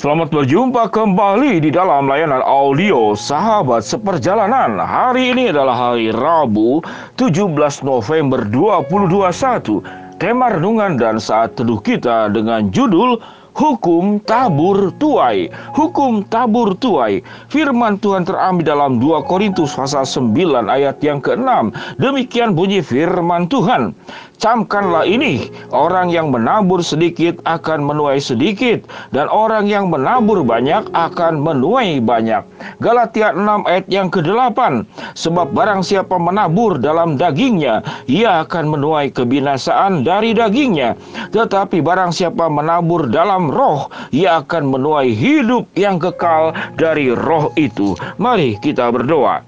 Selamat berjumpa kembali di dalam layanan audio Sahabat Seperjalanan. Hari ini adalah hari Rabu, 17 November 2021. Tema renungan dan saat teduh kita dengan judul Hukum tabur tuai Hukum tabur tuai Firman Tuhan terambil dalam 2 Korintus pasal 9 ayat yang ke-6 Demikian bunyi firman Tuhan Camkanlah ini, orang yang menabur sedikit akan menuai sedikit, dan orang yang menabur banyak akan menuai banyak. Galatia 6 ayat yang ke-8, sebab barang siapa menabur dalam dagingnya, ia akan menuai kebinasaan dari dagingnya. Tetapi barang siapa menabur dalam roh, ia akan menuai hidup yang kekal dari roh itu. Mari kita berdoa.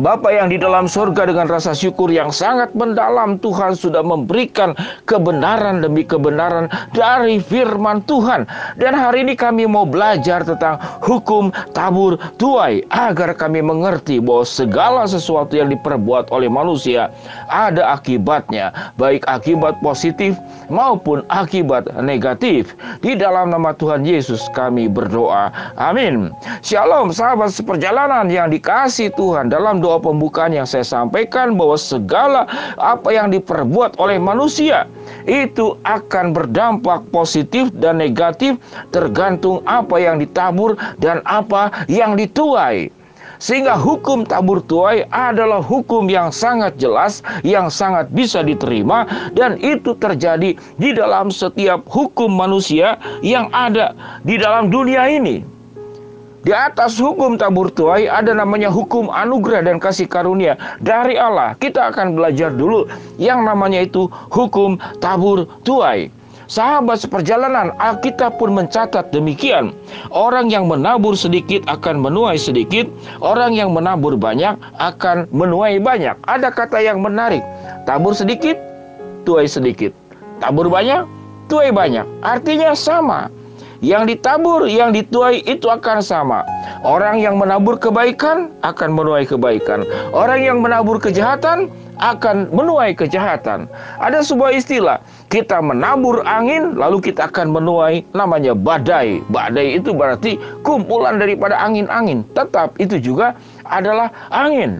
Bapa yang di dalam surga dengan rasa syukur yang sangat mendalam Tuhan sudah memberikan kebenaran demi kebenaran dari firman Tuhan. Dan hari ini kami mau belajar tentang hukum tabur tuai agar kami mengerti bahwa segala sesuatu yang diperbuat oleh manusia ada akibatnya baik akibat positif maupun akibat negatif. Di dalam nama Tuhan Yesus kami berdoa. Amin. Shalom sahabat seperjalanan yang dikasih Tuhan dalam doa pembukaan yang saya sampaikan bahwa segala apa yang diperbuat oleh manusia itu akan berdampak positif dan negatif tergantung apa yang ditabur dan apa yang dituai. Sehingga hukum tabur tuai adalah hukum yang sangat jelas, yang sangat bisa diterima, dan itu terjadi di dalam setiap hukum manusia yang ada di dalam dunia ini. Di atas hukum tabur tuai ada namanya hukum anugerah dan kasih karunia dari Allah. Kita akan belajar dulu yang namanya itu hukum tabur tuai. Sahabat seperjalanan, Alkitab pun mencatat demikian. Orang yang menabur sedikit akan menuai sedikit, orang yang menabur banyak akan menuai banyak. Ada kata yang menarik, tabur sedikit, tuai sedikit. Tabur banyak, tuai banyak. Artinya sama. Yang ditabur, yang dituai itu akan sama. Orang yang menabur kebaikan akan menuai kebaikan. Orang yang menabur kejahatan akan menuai kejahatan. Ada sebuah istilah, kita menabur angin lalu kita akan menuai namanya badai. Badai itu berarti kumpulan daripada angin-angin. Tetap itu juga adalah angin.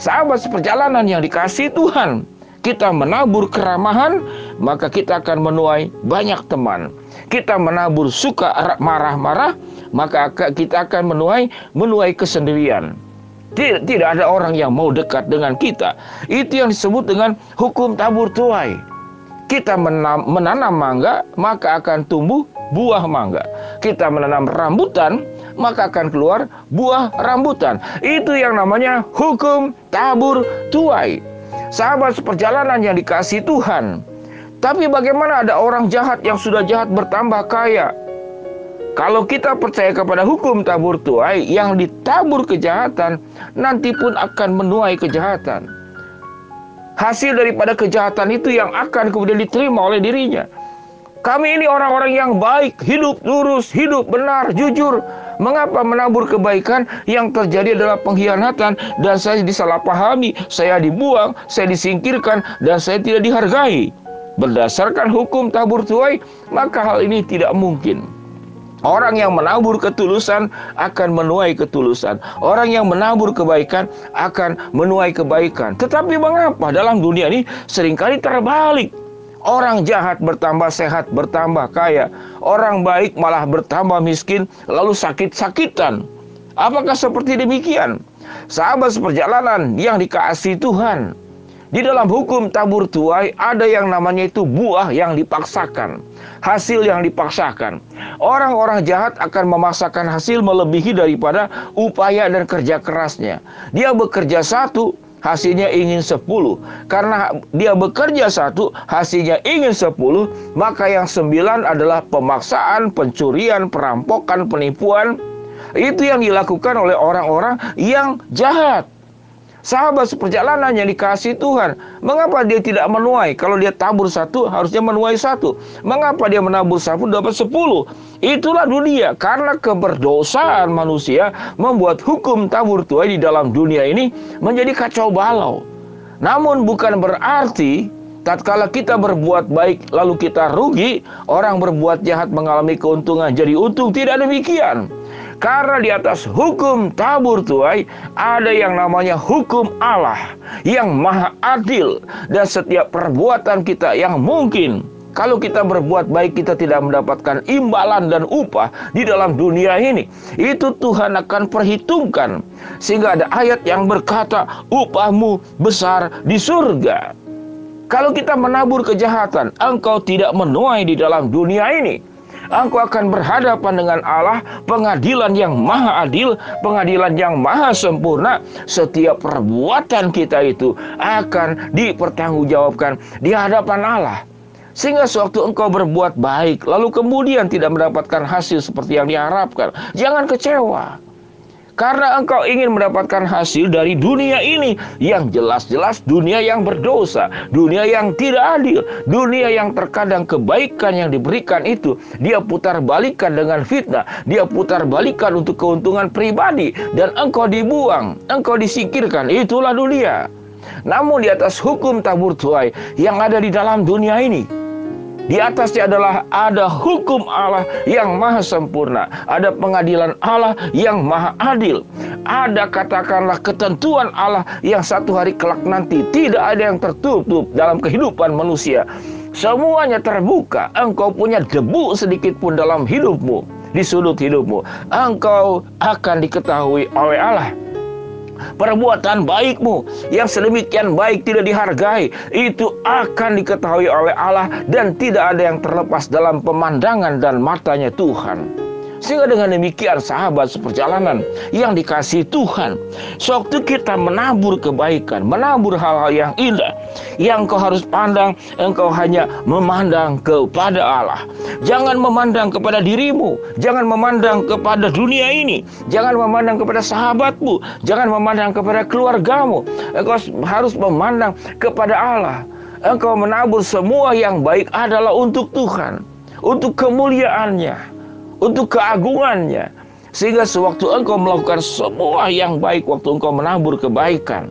Sahabat seperjalanan yang dikasih Tuhan, kita menabur keramahan, maka kita akan menuai banyak teman kita menabur suka marah-marah, maka kita akan menuai menuai kesendirian. Tidak, ada orang yang mau dekat dengan kita. Itu yang disebut dengan hukum tabur tuai. Kita menanam, menanam mangga, maka akan tumbuh buah mangga. Kita menanam rambutan, maka akan keluar buah rambutan. Itu yang namanya hukum tabur tuai. Sahabat seperjalanan yang dikasih Tuhan, tapi bagaimana ada orang jahat yang sudah jahat bertambah kaya? Kalau kita percaya kepada hukum tabur tuai yang ditabur kejahatan, nanti pun akan menuai kejahatan. Hasil daripada kejahatan itu yang akan kemudian diterima oleh dirinya. Kami ini orang-orang yang baik, hidup lurus, hidup benar, jujur. Mengapa menabur kebaikan yang terjadi adalah pengkhianatan dan saya disalahpahami, saya dibuang, saya disingkirkan dan saya tidak dihargai? Berdasarkan hukum tabur tuai, maka hal ini tidak mungkin. Orang yang menabur ketulusan akan menuai ketulusan. Orang yang menabur kebaikan akan menuai kebaikan. Tetapi mengapa dalam dunia ini sering kali terbalik? Orang jahat bertambah sehat, bertambah kaya. Orang baik malah bertambah miskin, lalu sakit-sakitan. Apakah seperti demikian? Sahabat seperjalanan yang dikasih Tuhan, di dalam hukum tabur tuai ada yang namanya itu buah yang dipaksakan, hasil yang dipaksakan. Orang-orang jahat akan memaksakan hasil melebihi daripada upaya dan kerja kerasnya. Dia bekerja satu, hasilnya ingin sepuluh. Karena dia bekerja satu, hasilnya ingin sepuluh, maka yang sembilan adalah pemaksaan, pencurian, perampokan, penipuan. Itu yang dilakukan oleh orang-orang yang jahat. Sahabat seperjalanan yang dikasih Tuhan. Mengapa dia tidak menuai? Kalau dia tabur satu, harusnya menuai satu. Mengapa dia menabur satu, dapat sepuluh? Itulah dunia. Karena keberdosaan manusia membuat hukum tabur tuai di dalam dunia ini menjadi kacau balau. Namun bukan berarti tatkala kita berbuat baik lalu kita rugi, orang berbuat jahat mengalami keuntungan jadi untung. Tidak demikian. Karena di atas hukum tabur tuai ada yang namanya hukum Allah yang maha adil. Dan setiap perbuatan kita yang mungkin kalau kita berbuat baik kita tidak mendapatkan imbalan dan upah di dalam dunia ini. Itu Tuhan akan perhitungkan sehingga ada ayat yang berkata upahmu besar di surga. Kalau kita menabur kejahatan engkau tidak menuai di dalam dunia ini engkau akan berhadapan dengan Allah, pengadilan yang maha adil, pengadilan yang maha sempurna. Setiap perbuatan kita itu akan dipertanggungjawabkan di hadapan Allah. Sehingga sewaktu engkau berbuat baik, lalu kemudian tidak mendapatkan hasil seperti yang diharapkan, jangan kecewa. Karena engkau ingin mendapatkan hasil dari dunia ini yang jelas-jelas dunia yang berdosa, dunia yang tidak adil, dunia yang terkadang kebaikan yang diberikan itu dia putar balikan dengan fitnah, dia putar balikan untuk keuntungan pribadi dan engkau dibuang, engkau disingkirkan. Itulah dunia. Namun di atas hukum tabur tuai yang ada di dalam dunia ini, di atasnya adalah ada hukum Allah yang maha sempurna. Ada pengadilan Allah yang maha adil. Ada katakanlah ketentuan Allah yang satu hari kelak nanti tidak ada yang tertutup dalam kehidupan manusia. Semuanya terbuka. Engkau punya debu sedikit pun dalam hidupmu, di sudut hidupmu. Engkau akan diketahui oleh Allah perbuatan baikmu yang sedemikian baik tidak dihargai itu akan diketahui oleh Allah dan tidak ada yang terlepas dalam pemandangan dan matanya Tuhan. Sehingga dengan demikian sahabat seperjalanan yang dikasih Tuhan. Sewaktu kita menabur kebaikan, menabur hal-hal yang indah. Yang kau harus pandang, engkau hanya memandang kepada Allah. Jangan memandang kepada dirimu. Jangan memandang kepada dunia ini. Jangan memandang kepada sahabatmu. Jangan memandang kepada keluargamu. Engkau harus memandang kepada Allah. Engkau menabur semua yang baik adalah untuk Tuhan. Untuk kemuliaannya untuk keagungannya. Sehingga sewaktu engkau melakukan semua yang baik waktu engkau menabur kebaikan,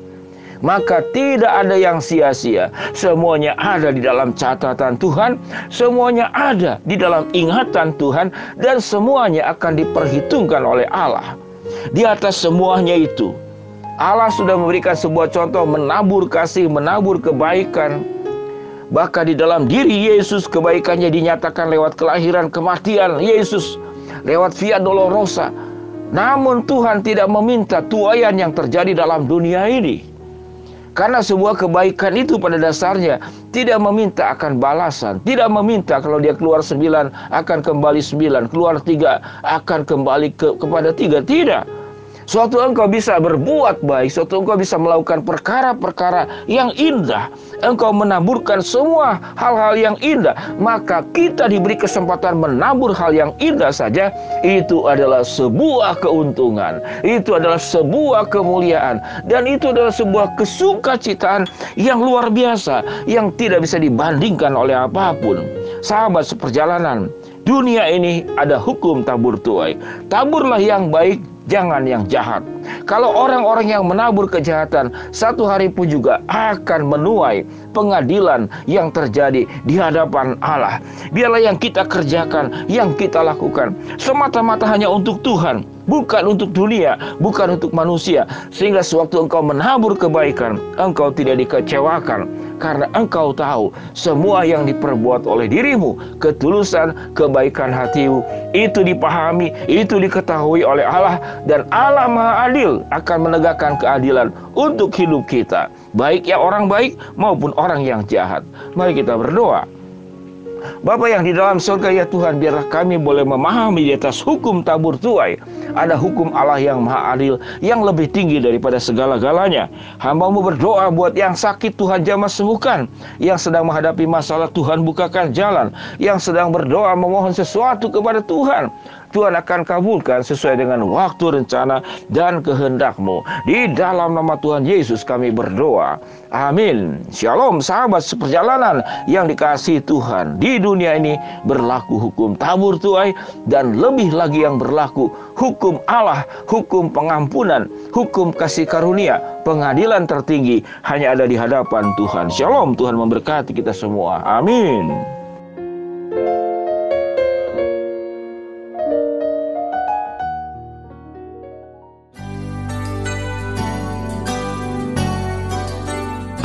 maka tidak ada yang sia-sia. Semuanya ada di dalam catatan Tuhan, semuanya ada di dalam ingatan Tuhan dan semuanya akan diperhitungkan oleh Allah. Di atas semuanya itu, Allah sudah memberikan sebuah contoh menabur kasih, menabur kebaikan. Bahkan di dalam diri Yesus kebaikannya dinyatakan lewat kelahiran kematian Yesus lewat via dolorosa. Namun Tuhan tidak meminta tuayan yang terjadi dalam dunia ini. Karena sebuah kebaikan itu pada dasarnya tidak meminta akan balasan. Tidak meminta kalau dia keluar sembilan akan kembali sembilan. Keluar tiga akan kembali ke, kepada tiga. Tidak. Suatu engkau bisa berbuat baik, suatu engkau bisa melakukan perkara-perkara yang indah. Engkau menaburkan semua hal-hal yang indah, maka kita diberi kesempatan menabur hal yang indah saja. Itu adalah sebuah keuntungan, itu adalah sebuah kemuliaan, dan itu adalah sebuah kesukacitaan yang luar biasa yang tidak bisa dibandingkan oleh apa pun. Sahabat seperjalanan, dunia ini ada hukum tabur tuai. Taburlah yang baik, jangan yang jahat. Kalau orang-orang yang menabur kejahatan, satu hari pun juga akan menuai pengadilan yang terjadi di hadapan Allah. Biarlah yang kita kerjakan, yang kita lakukan, semata-mata hanya untuk Tuhan, bukan untuk dunia, bukan untuk manusia. Sehingga sewaktu engkau menabur kebaikan, engkau tidak dikecewakan karena engkau tahu semua yang diperbuat oleh dirimu, ketulusan, kebaikan hatimu, itu dipahami, itu diketahui oleh Allah dan Allah Maha Adil akan menegakkan keadilan untuk hidup kita, baik yang orang baik maupun orang yang jahat. Mari kita berdoa. Bapa yang di dalam surga ya Tuhan biarlah kami boleh memahami di atas hukum tabur tuai ada hukum Allah yang maha adil yang lebih tinggi daripada segala-galanya. Hambamu berdoa buat yang sakit Tuhan jamah sembuhkan, yang sedang menghadapi masalah Tuhan bukakan jalan, yang sedang berdoa memohon sesuatu kepada Tuhan. Tuhan akan kabulkan sesuai dengan waktu rencana dan kehendakmu. Di dalam nama Tuhan Yesus kami berdoa. Amin. Shalom sahabat seperjalanan yang dikasih Tuhan. Di dunia ini berlaku hukum tabur tuai dan lebih lagi yang berlaku hukum Allah, hukum pengampunan, hukum kasih karunia, pengadilan tertinggi hanya ada di hadapan Tuhan. Shalom, Tuhan memberkati kita semua. Amin.